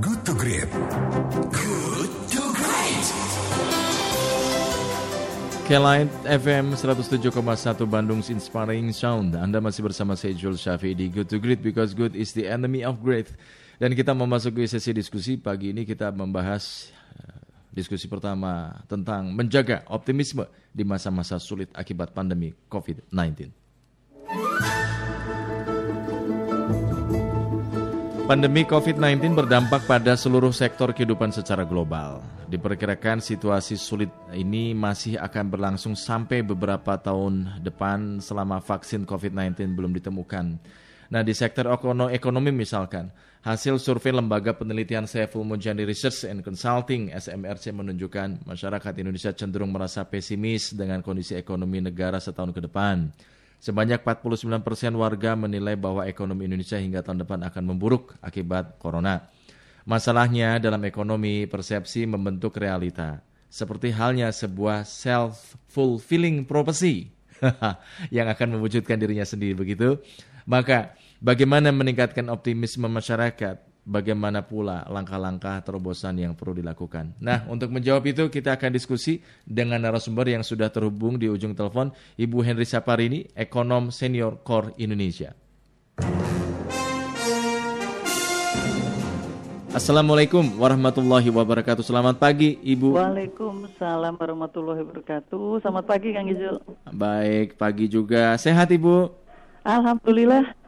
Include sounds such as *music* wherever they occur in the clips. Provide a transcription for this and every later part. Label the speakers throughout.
Speaker 1: Good to Great. Good to Great.
Speaker 2: Kelight FM 107,1 Bandung's Inspiring Sound. Anda masih bersama saya Jules Syafi di Good to Great because good is the enemy of great. Dan kita memasuki sesi diskusi pagi ini kita membahas eh, diskusi pertama tentang menjaga optimisme di masa-masa sulit akibat pandemi COVID-19. Pandemi COVID-19 berdampak pada seluruh sektor kehidupan secara global. Diperkirakan situasi sulit ini masih akan berlangsung sampai beberapa tahun depan selama vaksin COVID-19 belum ditemukan. Nah, di sektor ekono- ekonomi misalkan, hasil survei Lembaga Penelitian Saiful Mujani Research and Consulting SMRC menunjukkan masyarakat Indonesia cenderung merasa pesimis dengan kondisi ekonomi negara setahun ke depan. Sebanyak 49 persen warga menilai bahwa ekonomi Indonesia hingga tahun depan akan memburuk akibat corona. Masalahnya dalam ekonomi, persepsi membentuk realita. Seperti halnya sebuah self-fulfilling prophecy *laughs* yang akan mewujudkan dirinya sendiri begitu. Maka bagaimana meningkatkan optimisme masyarakat? Bagaimana pula langkah-langkah terobosan yang perlu dilakukan? Nah, untuk menjawab itu kita akan diskusi dengan narasumber yang sudah terhubung di ujung telepon, Ibu Henry Saparini, ekonom senior Core Indonesia. Assalamualaikum warahmatullahi wabarakatuh. Selamat pagi, Ibu.
Speaker 3: Waalaikumsalam warahmatullahi wabarakatuh. Selamat pagi Kang Ijul.
Speaker 2: Baik, pagi juga. Sehat, Ibu?
Speaker 3: Alhamdulillah.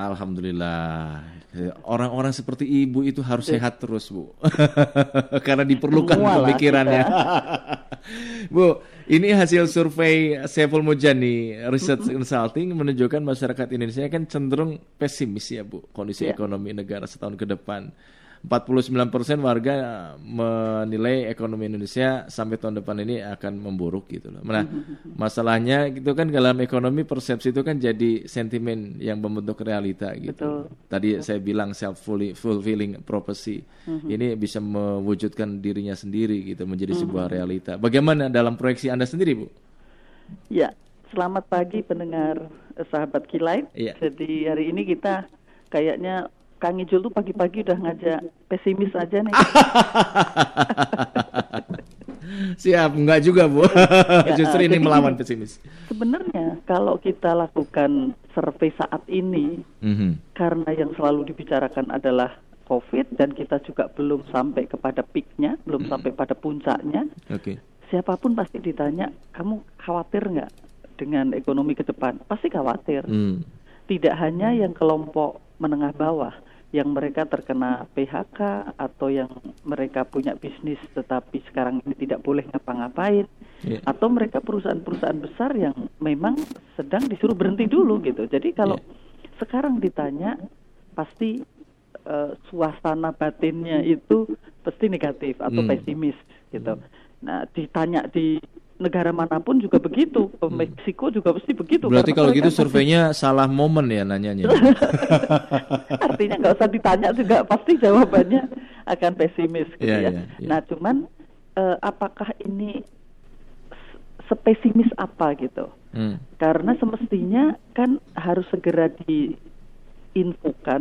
Speaker 2: Alhamdulillah. Orang-orang seperti ibu itu harus sehat terus, Bu. *laughs* Karena diperlukan
Speaker 3: Semua lah
Speaker 2: pemikirannya. *laughs* Bu, ini hasil survei Saiful Mujani Research Consulting menunjukkan masyarakat Indonesia kan cenderung pesimis ya, Bu, kondisi
Speaker 3: Ya.
Speaker 2: ekonomi negara setahun ke depan. 49% warga menilai ekonomi Indonesia sampai tahun depan ini akan memburuk gitu loh. Nah, *laughs* masalahnya itu kan dalam ekonomi persepsi itu kan jadi sentimen yang membentuk realita gitu.
Speaker 3: Betul.
Speaker 2: Tadi saya bilang self fulfilling prophecy. Ini bisa mewujudkan dirinya sendiri gitu menjadi sebuah realita. Bagaimana dalam proyeksi Anda sendiri, Bu?
Speaker 3: Ya, selamat pagi pendengar eh, sahabat Kilait.
Speaker 2: Iya.
Speaker 3: Jadi hari ini kita kayaknya Kang Ijul tuh pagi-pagi udah ngajak pesimis aja nih. *laughs*
Speaker 2: Siap, enggak juga, Bu. *laughs* Justru ini melawan pesimis.
Speaker 3: Sebenarnya kalau kita lakukan survei saat ini
Speaker 2: Mhm.
Speaker 3: karena yang selalu dibicarakan adalah COVID dan kita juga belum sampai kepada peaknya, belum sampai pada puncaknya.
Speaker 2: Oke.
Speaker 3: siapa pun pasti ditanya, kamu khawatir nggak dengan ekonomi ke depan? Pasti khawatir.
Speaker 2: Hmm.
Speaker 3: Tidak hanya yang kelompok menengah bawah, yang mereka terkena PHK atau yang mereka punya bisnis tetapi sekarang ini tidak boleh ngapa-ngapain,
Speaker 2: Iya.
Speaker 3: atau mereka perusahaan-perusahaan besar yang memang sedang disuruh berhenti dulu gitu. Jadi kalau sekarang ditanya, pasti eh, suasana batinnya itu pasti negatif atau
Speaker 2: Hmm.
Speaker 3: pesimis gitu. Nah, ditanya di negara mana pun juga begitu. Ke Meksiko juga pasti begitu.
Speaker 2: Berarti kalau gitu
Speaker 3: pasti-
Speaker 2: surveinya salah momen ya nanyanya. *laughs*
Speaker 3: artinya nggak usah ditanya juga pasti jawabannya akan pesimis gitu
Speaker 2: Iya,
Speaker 3: ya.
Speaker 2: iya, iya.
Speaker 3: Nah, cuman eh, apakah ini sepesimis apa gitu?
Speaker 2: Hmm.
Speaker 3: Karena semestinya kan harus segera diinfokan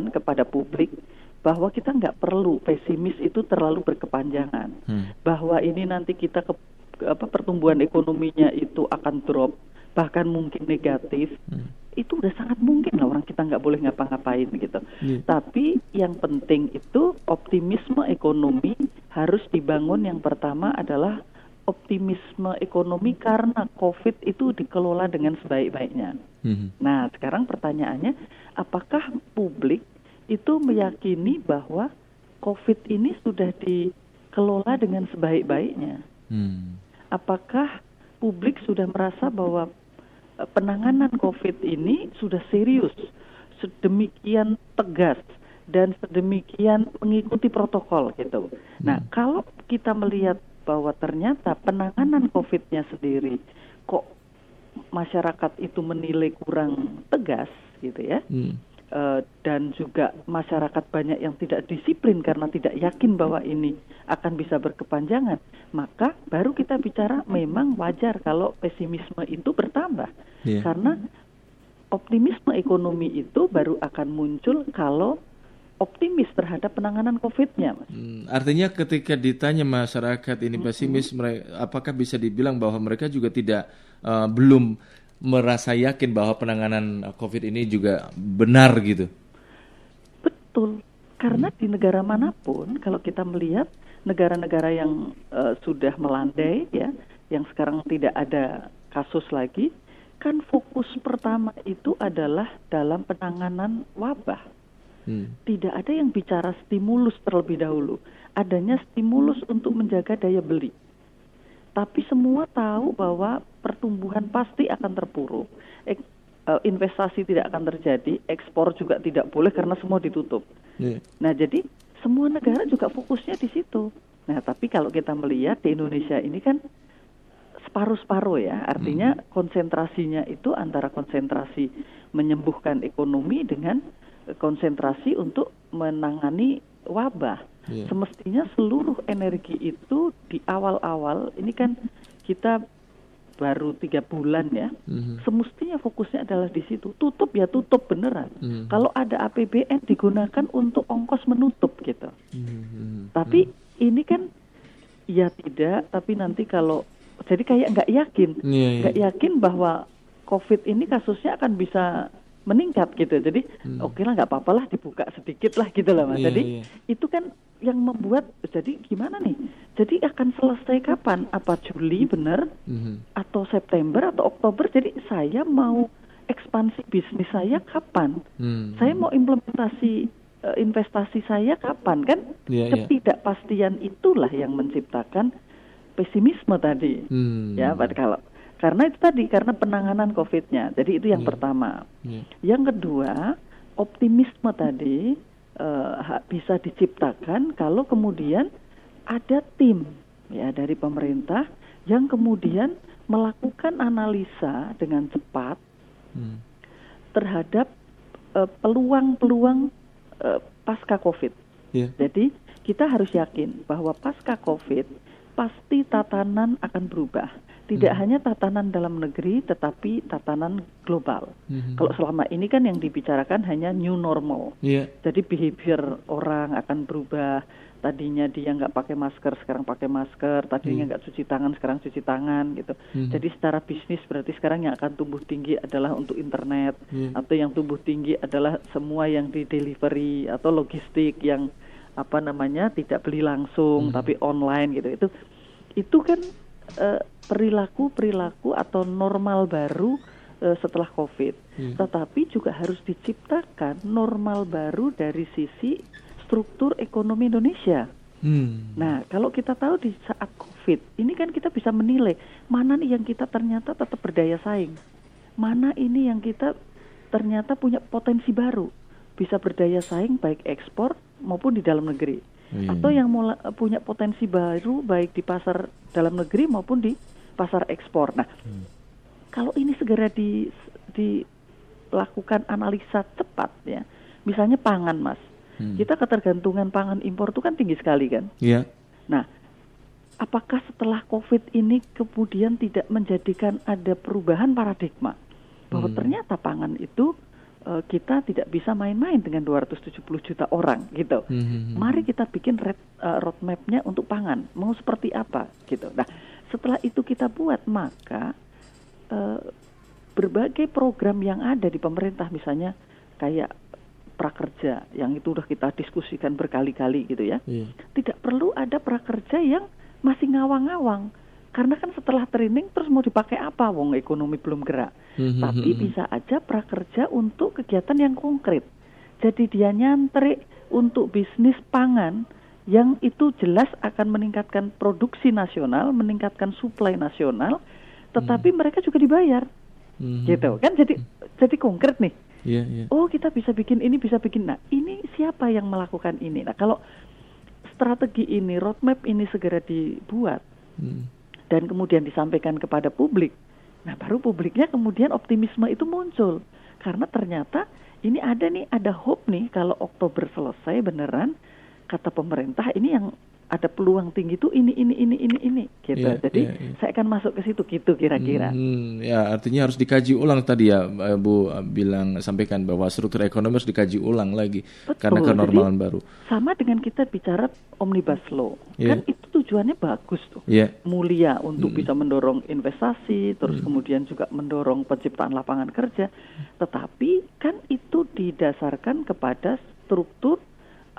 Speaker 3: kepada publik bahwa kita nggak perlu pesimis itu terlalu berkepanjangan.
Speaker 2: Hmm.
Speaker 3: Bahwa ini nanti kita ke- apa pertumbuhan ekonominya itu akan drop bahkan mungkin negatif.
Speaker 2: Hmm.
Speaker 3: Itu udah sangat mungkin lah orang kita nggak boleh ngapa-ngapain gitu.
Speaker 2: Iya.
Speaker 3: Tapi yang penting itu optimisme ekonomi harus dibangun yang pertama adalah optimisme ekonomi karena COVID itu dikelola dengan sebaik-baiknya.
Speaker 2: Hmm.
Speaker 3: Nah, sekarang pertanyaannya, apakah publik itu meyakini bahwa COVID ini sudah dikelola dengan sebaik-baiknya?
Speaker 2: Hmm.
Speaker 3: Apakah publik sudah merasa bahwa eh, penanganan COVID ini sudah serius, sedemikian tegas dan sedemikian mengikuti protokol gitu. Nah, kalau kita melihat bahwa ternyata penanganan COVID-nya sendiri kok masyarakat itu menilai kurang tegas gitu ya.
Speaker 2: Hmm.
Speaker 3: Eh, dan juga masyarakat banyak yang tidak disiplin karena tidak yakin bahwa ini akan bisa berkepanjangan, maka baru kita bicara memang wajar kalau pesimisme itu bertambah.
Speaker 2: Iya.
Speaker 3: Karena optimisme ekonomi itu baru akan muncul kalau optimis terhadap penanganan COVID-nya. Mas.
Speaker 2: Hmm, artinya ketika ditanya masyarakat ini pesimis, mereka, apakah bisa dibilang bahwa mereka juga tidak uh, belum merasa yakin bahwa penanganan COVID ini juga benar gitu?
Speaker 3: Betul, karena di negara mana pun kalau kita melihat negara-negara yang uh, sudah melandai ya, yang sekarang tidak ada kasus lagi, kan fokus pertama itu adalah dalam penanganan wabah. Hmm. Tidak ada yang bicara stimulus terlebih dahulu. Adanya stimulus untuk menjaga daya beli. Tapi semua tahu bahwa pertumbuhan pasti akan terpuruk. Ek, uh, investasi tidak akan terjadi, ekspor juga tidak boleh karena semua ditutup. Yeah. Nah, jadi semua negara juga fokusnya di situ. Nah, tapi kalau kita melihat di Indonesia ini kan separuh-separuh ya. Artinya hmm. konsentrasinya itu antara konsentrasi menyembuhkan ekonomi dengan konsentrasi untuk menangani wabah. Yeah. Semestinya seluruh energi itu di awal-awal ini kan kita baru tiga bulan ya. Mm-hmm. Semestinya fokusnya adalah di situ. Tutup ya tutup beneran. Mm-hmm. Kalau ada APBN digunakan untuk ongkos menutup gitu. Mm-hmm. Tapi mm-hmm. ini kan ya tidak. Tapi nanti kalau jadi kayak nggak yakin, iya, iya. nggak yeah, yeah. yakin bahwa COVID ini kasusnya akan bisa meningkat gitu. Jadi hmm. oke okay lah nggak apa-apa lah dibuka sedikit lah gitu lah mas. Yeah, jadi yeah. itu kan yang membuat jadi gimana nih? Jadi akan selesai kapan? Apa Juli benar? Hmm. Atau September atau Oktober? Jadi saya mau ekspansi bisnis saya kapan? Hmm. Saya mau implementasi uh, investasi saya kapan kan? Yeah, iya. Ketidakpastian itulah yang menciptakan pesimisme tadi. Hmm. Ya, kalau karena itu tadi karena penanganan COVID-nya. Jadi itu yang yeah. pertama. Yeah. Yang kedua, optimisme tadi uh, bisa diciptakan kalau kemudian ada tim ya dari pemerintah yang kemudian melakukan analisa dengan cepat hmm. terhadap eh, peluang-peluang uh, pasca COVID. Yeah. Jadi kita harus yakin bahwa pasca COVID pasti tatanan akan berubah. Tidak hmm. hanya tatanan dalam negeri, tetapi tatanan global. Hmm. Kalau selama ini kan yang dibicarakan hanya new normal. Yeah. Jadi behavior orang akan berubah. Tadinya dia nggak pakai masker, sekarang pakai masker. Tadinya hmm. nggak cuci tangan, sekarang cuci tangan gitu. Hmm. Jadi secara bisnis berarti sekarang yang akan tumbuh tinggi adalah untuk internet, yeah. atau yang tumbuh tinggi adalah semua yang di delivery atau logistik yang apa namanya tidak beli langsung hmm. tapi online gitu itu itu kan uh, perilaku perilaku atau normal baru uh, setelah covid hmm. tetapi juga harus diciptakan normal baru dari sisi struktur ekonomi Indonesia Hmm. Nah, kalau kita tahu di saat COVID, ini kan kita bisa menilai mana nih yang kita ternyata tetap berdaya saing, mana ini yang kita ternyata punya potensi baru, bisa berdaya saing baik ekspor maupun di dalam negeri. Hmm. Atau yang mula, punya potensi baru baik di pasar dalam negeri maupun di pasar ekspor. Nah, hmm. kalau ini segera di dilakukan analisa cepat ya. Misalnya pangan, Mas. Hmm. Kita ketergantungan pangan impor itu kan tinggi sekali kan? Iya. Yeah. Nah, apakah setelah Covid ini kemudian tidak menjadikan ada perubahan paradigma bahwa hmm. ternyata pangan itu uh, kita tidak bisa main-main dengan 270 juta orang gitu. Mm-hmm. Mari kita bikin red, uh, roadmapnya untuk pangan. Mau seperti apa gitu. Nah, setelah itu kita buat maka uh, berbagai program yang ada di pemerintah misalnya kayak prakerja yang itu udah kita diskusikan berkali-kali gitu ya. Yeah. Tidak perlu ada prakerja yang masih ngawang-ngawang karena kan setelah training terus mau dipakai apa wong ekonomi belum gerak. Mm-hmm. Tapi bisa aja prakerja untuk kegiatan yang konkret. Jadi dia nyantri untuk bisnis pangan yang itu jelas akan meningkatkan produksi nasional, meningkatkan suplai nasional, tetapi mm. mereka juga dibayar. Mm-hmm. Gitu kan jadi jadi konkret nih. Yeah, yeah. Oh, kita bisa bikin ini, bisa bikin. Nah, ini siapa yang melakukan ini? Nah, kalau strategi ini, roadmap ini segera dibuat, mm dan kemudian disampaikan kepada publik. Nah, baru publiknya kemudian optimisme itu muncul. Karena ternyata ini ada nih, ada hope nih kalau Oktober selesai beneran, kata pemerintah ini yang ada peluang tinggi itu ini ini ini ini ini gitu.
Speaker 2: Iya,
Speaker 3: Jadi
Speaker 2: iya, iya.
Speaker 3: saya akan masuk ke situ gitu kira-kira.
Speaker 2: Hmm, ya artinya harus dikaji ulang tadi ya eh, Bu eh, bilang sampaikan bahwa struktur ekonomi harus dikaji ulang lagi
Speaker 3: Betul,
Speaker 2: karena kenormalan baru.
Speaker 3: Sama dengan kita bicara omnibus law,
Speaker 2: Iya.
Speaker 3: kan itu tujuannya bagus tuh.
Speaker 2: Iya.
Speaker 3: mulia untuk bisa mendorong investasi, terus kemudian juga mendorong penciptaan lapangan kerja. Tetapi kan itu didasarkan kepada struktur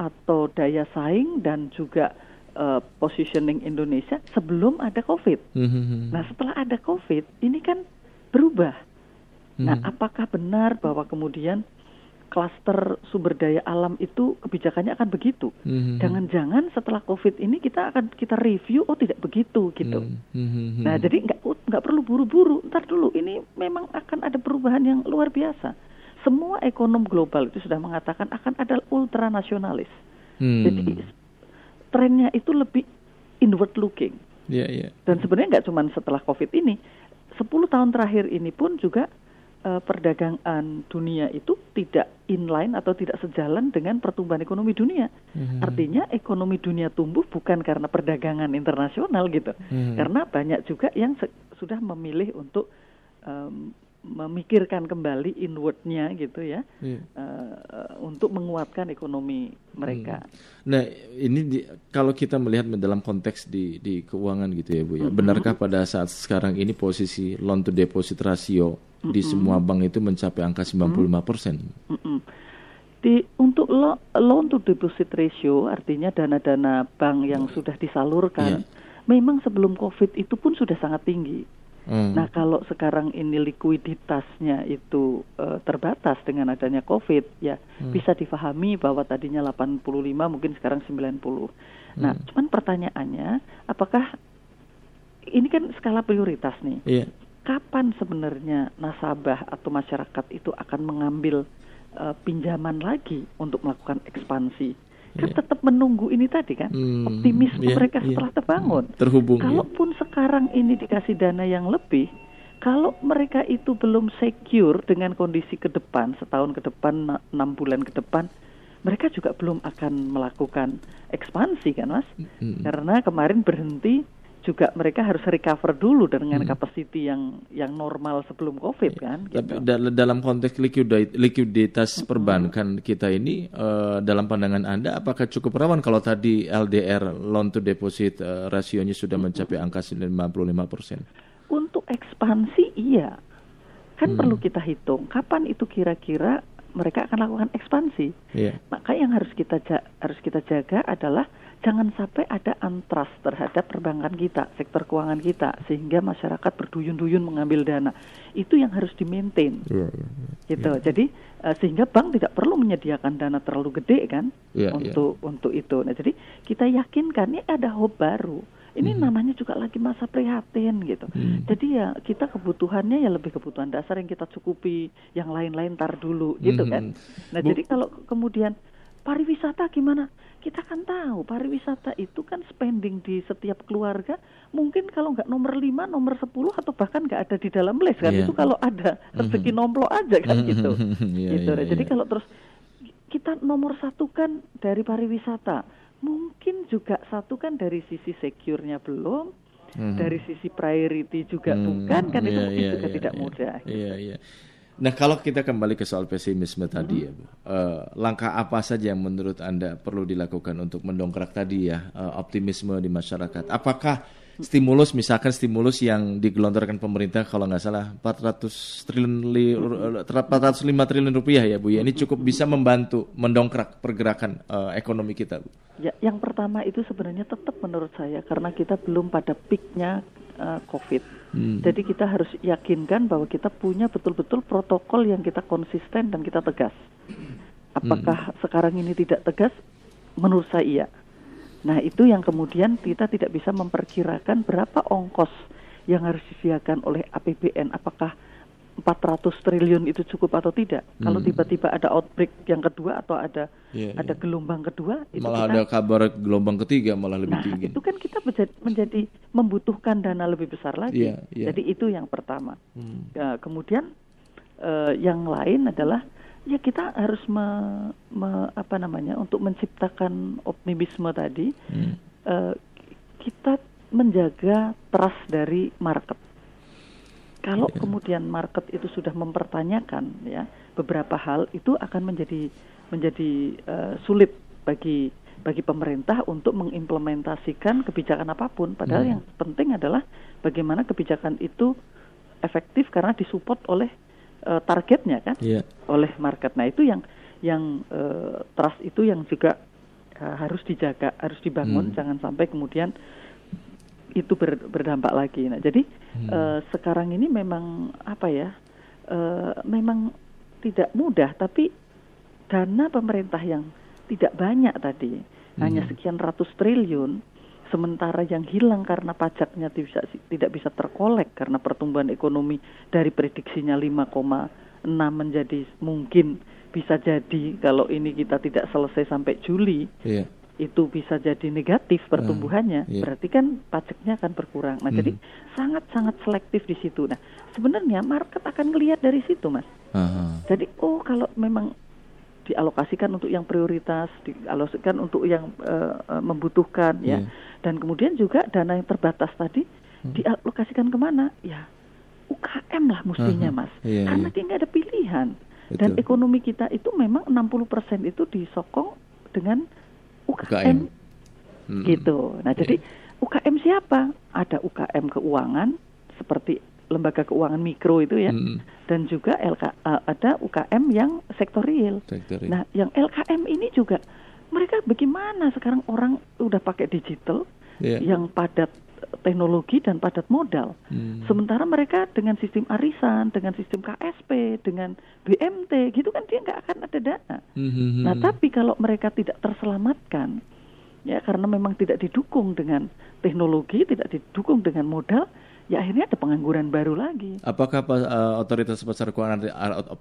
Speaker 3: atau daya saing dan juga eh, positioning Indonesia sebelum ada COVID.
Speaker 2: Hmm,
Speaker 3: Nah, setelah ada COVID, ini kan berubah. Nah, apakah benar bahwa kemudian klaster sumber daya alam itu kebijakannya akan begitu?
Speaker 2: Hmm,
Speaker 3: Jangan-jangan setelah COVID ini kita akan kita review, oh tidak begitu gitu.
Speaker 2: hmm,
Speaker 3: Nah, jadi nggak nggak perlu buru-buru. Ntar dulu ini memang akan ada perubahan yang luar biasa. Semua ekonom global itu sudah mengatakan akan ada ultranasionalis.
Speaker 2: Hmm.
Speaker 3: Jadi trennya itu lebih inward looking.
Speaker 2: Iya, iya.
Speaker 3: Dan sebenarnya nggak cuma setelah COVID ini, 10 tahun terakhir ini pun juga eh, perdagangan dunia itu tidak inline atau tidak sejalan dengan pertumbuhan ekonomi dunia.
Speaker 2: Hmm.
Speaker 3: Artinya ekonomi dunia tumbuh bukan karena perdagangan internasional gitu,
Speaker 2: Hmm.
Speaker 3: karena banyak juga yang sudah memilih untuk em, memikirkan kembali inwardnya gitu ya,
Speaker 2: Iya.
Speaker 3: eh, untuk menguatkan ekonomi mereka.
Speaker 2: Nah, ini di, kalau kita melihat dalam konteks di di keuangan gitu ya, Bu ya. Benarkah pada saat sekarang ini posisi loan to deposit ratio di semua bank itu mencapai angka 95%? persen?
Speaker 3: Mm-mm. Di untuk lo- loan to deposit ratio artinya dana-dana bank yang sudah disalurkan, memang sebelum COVID itu pun sudah sangat tinggi.
Speaker 2: Hmm.
Speaker 3: Nah kalau sekarang ini likuiditasnya itu eh, terbatas dengan adanya COVID, ya bisa difahami bahwa tadinya 85 mungkin sekarang 90. Nah cuman pertanyaannya, apakah ini kan skala prioritas nih?
Speaker 2: Iya.
Speaker 3: kapan sebenarnya nasabah atau masyarakat itu akan mengambil eh, pinjaman lagi untuk melakukan ekspansi? Kan
Speaker 2: Iya.
Speaker 3: tetap menunggu ini tadi kan,
Speaker 2: Hmm,
Speaker 3: optimisme
Speaker 2: iya,
Speaker 3: mereka
Speaker 2: iya.
Speaker 3: setelah terbangun.
Speaker 2: Terhubung. ya.
Speaker 3: Kalaupun sekarang ini dikasih dana yang lebih, kalau mereka itu belum secure dengan kondisi ke depan, setahun ke depan, na- enam bulan ke depan, mereka juga belum akan melakukan ekspansi kan mas?
Speaker 2: Hmm.
Speaker 3: Karena kemarin berhenti juga mereka harus recover dulu dengan capacity yang yang normal sebelum covid kan?
Speaker 2: Hmm. Tapi
Speaker 3: gitu.
Speaker 2: dal- dalam konteks likuidit- likuiditas perbankan kita ini eh, dalam pandangan Anda apakah cukup rawan kalau tadi LDR loan to deposit eh, rasionya sudah mencapai angka 95%?
Speaker 3: Untuk ekspansi iya, kan
Speaker 2: Hmm.
Speaker 3: perlu kita hitung kapan itu kira-kira mereka akan lakukan ekspansi.
Speaker 2: Iya.
Speaker 3: Maka yang harus kita harus kita jaga adalah jangan sampai ada antrust terhadap perbankan kita, sektor keuangan kita, sehingga masyarakat berduyun-duyun mengambil dana. Itu yang harus di-maintain,
Speaker 2: Iya, iya, iya.
Speaker 3: gitu. Jadi eh, sehingga bank tidak perlu menyediakan dana terlalu gede kan
Speaker 2: Iya,
Speaker 3: untuk untuk itu. Nah, jadi kita yakinkan ini ada hope baru. Ini namanya juga lagi masa prihatin gitu.
Speaker 2: Hmm.
Speaker 3: Jadi ya kita kebutuhannya ya lebih kebutuhan dasar yang kita cukupi, yang lain-lain tar dulu gitu
Speaker 2: Mhm.
Speaker 3: kan. Nah,
Speaker 2: Bu-
Speaker 3: jadi kalau kemudian pariwisata gimana? Kita kan tahu pariwisata itu kan spending di setiap keluarga mungkin kalau nggak nomor 5, nomor 10 atau bahkan nggak ada di dalam list kan.
Speaker 2: Iya.
Speaker 3: Itu kalau ada *laughs* rezeki nomplok aja kan
Speaker 2: Mhm.
Speaker 3: gitu. *laughs*
Speaker 2: Iya,
Speaker 3: gitu.
Speaker 2: iya,
Speaker 3: Jadi
Speaker 2: iya.
Speaker 3: kalau terus kita nomor satu kan dari pariwisata, mungkin juga satu kan dari sisi secure-nya belum,
Speaker 2: Mhm.
Speaker 3: dari sisi priority juga
Speaker 2: Hmm,
Speaker 3: bukan kan itu
Speaker 2: iya,
Speaker 3: mungkin
Speaker 2: iya,
Speaker 3: juga
Speaker 2: iya,
Speaker 3: tidak
Speaker 2: iya.
Speaker 3: mudah.
Speaker 2: Iya, iya. Nah, kalau kita kembali ke soal pesimisme tadi ya, Bu. Eh, langkah apa saja yang menurut Anda perlu dilakukan untuk mendongkrak tadi ya eh, optimisme di masyarakat? Apakah stimulus misalkan stimulus yang digelontorkan pemerintah kalau nggak salah 400 triliun li, 405 triliun rupiah ya Bu ya. Ini cukup bisa membantu mendongkrak pergerakan eh, ekonomi kita, Bu.
Speaker 3: Ya, yang pertama itu sebenarnya tetap menurut saya karena kita belum pada peaknya uh, COVID.
Speaker 2: Hmm.
Speaker 3: Jadi kita harus yakinkan bahwa kita punya betul-betul protokol yang kita konsisten dan kita tegas. Apakah sekarang ini tidak tegas? Menurut saya iya. Nah itu yang kemudian kita tidak bisa memperkirakan berapa ongkos yang harus disediakan oleh APBN. Apakah 400 triliun itu cukup atau tidak? Kalau tiba-tiba ada outbreak yang kedua atau ada
Speaker 2: Iya,
Speaker 3: ada gelombang kedua, itu
Speaker 2: Malah
Speaker 3: kita
Speaker 2: ada kabar gelombang ketiga malah lebih
Speaker 3: Nah,
Speaker 2: tinggi.
Speaker 3: itu kan kita menjadi, menjadi membutuhkan dana lebih besar lagi.
Speaker 2: Iya, iya.
Speaker 3: Jadi itu yang pertama.
Speaker 2: Hmm.
Speaker 3: Ya, kemudian eh, yang lain adalah ya kita harus me, me- apa namanya untuk menciptakan optimisme tadi.
Speaker 2: Hmm.
Speaker 3: eh, kita menjaga trust dari market. Kalau
Speaker 2: Iya.
Speaker 3: kemudian market itu sudah mempertanyakan ya beberapa hal itu akan menjadi menjadi eh, sulit bagi bagi pemerintah untuk mengimplementasikan kebijakan apa pun. Padahal
Speaker 2: Hmm.
Speaker 3: yang penting adalah bagaimana kebijakan itu efektif karena disupport oleh eh, targetnya kan
Speaker 2: Iya.
Speaker 3: oleh market. Nah itu yang yang eh, trust itu yang juga eh, harus dijaga, harus dibangun,
Speaker 2: Hmm.
Speaker 3: jangan sampai kemudian itu ber- berdampak lagi. Nah jadi
Speaker 2: Hmm.
Speaker 3: eh, sekarang ini memang apa ya, eh, memang tidak mudah, tapi dana pemerintah yang tidak banyak tadi, hanya
Speaker 2: Hmm.
Speaker 3: sekian ratus triliun. Sementara yang hilang karena pajaknya tidak, tidak bisa terkolek karena pertumbuhan ekonomi dari prediksinya 5,6 menjadi mungkin bisa jadi kalau ini kita tidak selesai sampai Juli
Speaker 2: Iya.
Speaker 3: Itu bisa jadi negatif pertumbuhannya,
Speaker 2: iya.
Speaker 3: berarti kan pajaknya akan berkurang. Nah, jadi sangat-sangat selektif di situ. Nah, sebenarnya market akan melihat dari situ, Mas.
Speaker 2: Aha.
Speaker 3: Jadi, oh kalau memang dialokasikan untuk yang prioritas, dialokasikan untuk yang eh, membutuhkan, ya,
Speaker 2: Iya.
Speaker 3: dan kemudian juga dana yang terbatas tadi
Speaker 2: Hmm.
Speaker 3: dialokasikan ke mana? Ya, UKM lah mestinya,
Speaker 2: Aha.
Speaker 3: Mas.
Speaker 2: Iya,
Speaker 3: Karena
Speaker 2: iya.
Speaker 3: dia nggak ada pilihan. Dan
Speaker 2: Betul.
Speaker 3: ekonomi kita itu memang 60% itu disokong dengan UKM.
Speaker 2: Hmm.
Speaker 3: gitu. Nah, jadi UKM siapa? Ada UKM keuangan seperti lembaga keuangan mikro itu ya,
Speaker 2: Hmm.
Speaker 3: dan juga LK, eh, ada UKM yang sektor real.
Speaker 2: Sektor real.
Speaker 3: Nah, yang LKM ini juga mereka bagaimana sekarang orang udah pakai digital
Speaker 2: Iya.
Speaker 3: yang padat teknologi dan padat modal.
Speaker 2: Hmm.
Speaker 3: Sementara mereka dengan sistem arisan, dengan sistem KSP, dengan BMT, gitu kan dia nggak akan ada dana.
Speaker 2: Hmm, hmm, hmm.
Speaker 3: Nah, tapi kalau mereka tidak terselamatkan, ya karena memang tidak didukung dengan teknologi, tidak didukung dengan modal, ya akhirnya ada pengangguran baru lagi.
Speaker 2: Apakah pa- eh, otoritas pasar keuangan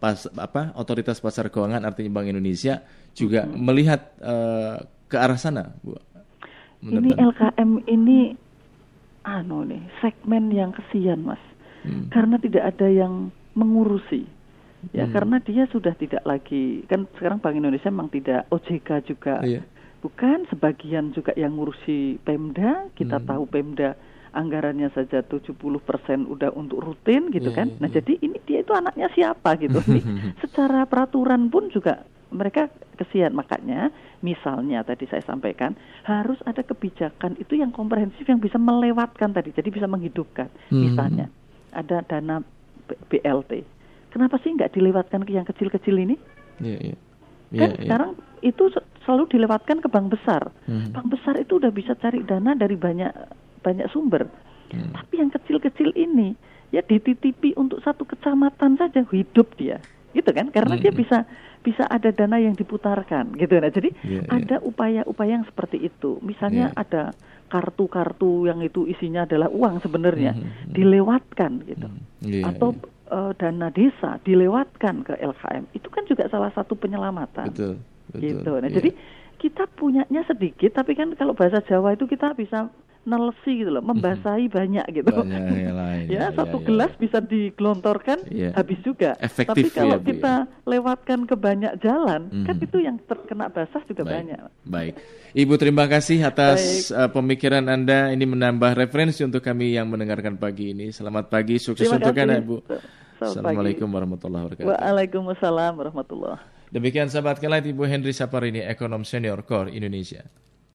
Speaker 2: pas, apa otoritas pasar keuangan artinya Bank Indonesia juga melihat eh, ke arah sana, Bu? Menurut
Speaker 3: Ini? LKM ini, anu nih, segmen yang kesian, mas,
Speaker 2: Hmm.
Speaker 3: karena tidak ada yang mengurusi. Ya,
Speaker 2: Hmm.
Speaker 3: karena dia sudah tidak lagi kan sekarang Bank Indonesia memang tidak OJK juga
Speaker 2: Iya.
Speaker 3: Bukan sebagian juga yang ngurusi Pemda, kita
Speaker 2: Hmm.
Speaker 3: tahu Pemda anggarannya saja 70% udah untuk rutin gitu
Speaker 2: Iya,
Speaker 3: kan.
Speaker 2: iya,
Speaker 3: Nah,
Speaker 2: iya.
Speaker 3: jadi ini dia itu anaknya siapa gitu. *laughs* Nih, secara peraturan pun juga mereka kesian makanya misalnya tadi saya sampaikan harus ada kebijakan itu yang komprehensif yang bisa melewatkan tadi jadi bisa menghidupkan
Speaker 2: Hmm.
Speaker 3: misalnya ada dana BLT kenapa sih nggak dilewatkan ke yang kecil-kecil ini
Speaker 2: Iya, iya.
Speaker 3: kan
Speaker 2: Iya, iya.
Speaker 3: sekarang itu se- selalu dilewatkan ke bank besar.
Speaker 2: Hmm.
Speaker 3: Bank besar itu udah bisa cari dana dari banyak banyak sumber.
Speaker 2: Hmm.
Speaker 3: Tapi yang kecil-kecil ini ya dititipi untuk satu kecamatan saja hidup dia. Gitu kan? Karena dia
Speaker 2: Hmm.
Speaker 3: bisa bisa ada dana yang diputarkan gitu. Nah, jadi
Speaker 2: Iya, iya.
Speaker 3: ada upaya-upaya yang seperti itu. Misalnya
Speaker 2: Iya.
Speaker 3: ada kartu-kartu yang itu isinya adalah uang sebenarnya
Speaker 2: Hmm, hmm,
Speaker 3: dilewatkan gitu
Speaker 2: Iya,
Speaker 3: atau
Speaker 2: iya.
Speaker 3: eh, dana desa dilewatkan ke LKM itu kan juga salah satu penyelamatan
Speaker 2: betul, betul.
Speaker 3: gitu. Nah,
Speaker 2: Iya.
Speaker 3: jadi kita punyanya sedikit, tapi kan kalau bahasa Jawa itu kita bisa nelsi gitu loh, membasahi banyak gitu.
Speaker 2: Banyak yang lain, *laughs*
Speaker 3: ya,
Speaker 2: ya,
Speaker 3: satu
Speaker 2: ya, ya.
Speaker 3: gelas bisa digelontorkan
Speaker 2: Iya.
Speaker 3: habis juga.
Speaker 2: Efektif
Speaker 3: tapi kalau
Speaker 2: ya, Bu, ya.
Speaker 3: kita lewatkan ke banyak jalan, kan
Speaker 2: Mhm.
Speaker 3: itu yang terkena basah juga
Speaker 2: Baik.
Speaker 3: banyak.
Speaker 2: Baik. Ibu terima kasih atas uh, pemikiran Anda ini menambah referensi untuk kami yang mendengarkan pagi ini. Selamat pagi, sukses
Speaker 3: Terima
Speaker 2: untuk. Anda, Bu.
Speaker 3: Selamat pagi.
Speaker 2: Assalamualaikum warahmatullahi wabarakatuh.
Speaker 3: Waalaikumsalam warahmatullah.
Speaker 2: Demikian sahabat kelat Ibu Henry Saparini, ekonom senior Core Indonesia.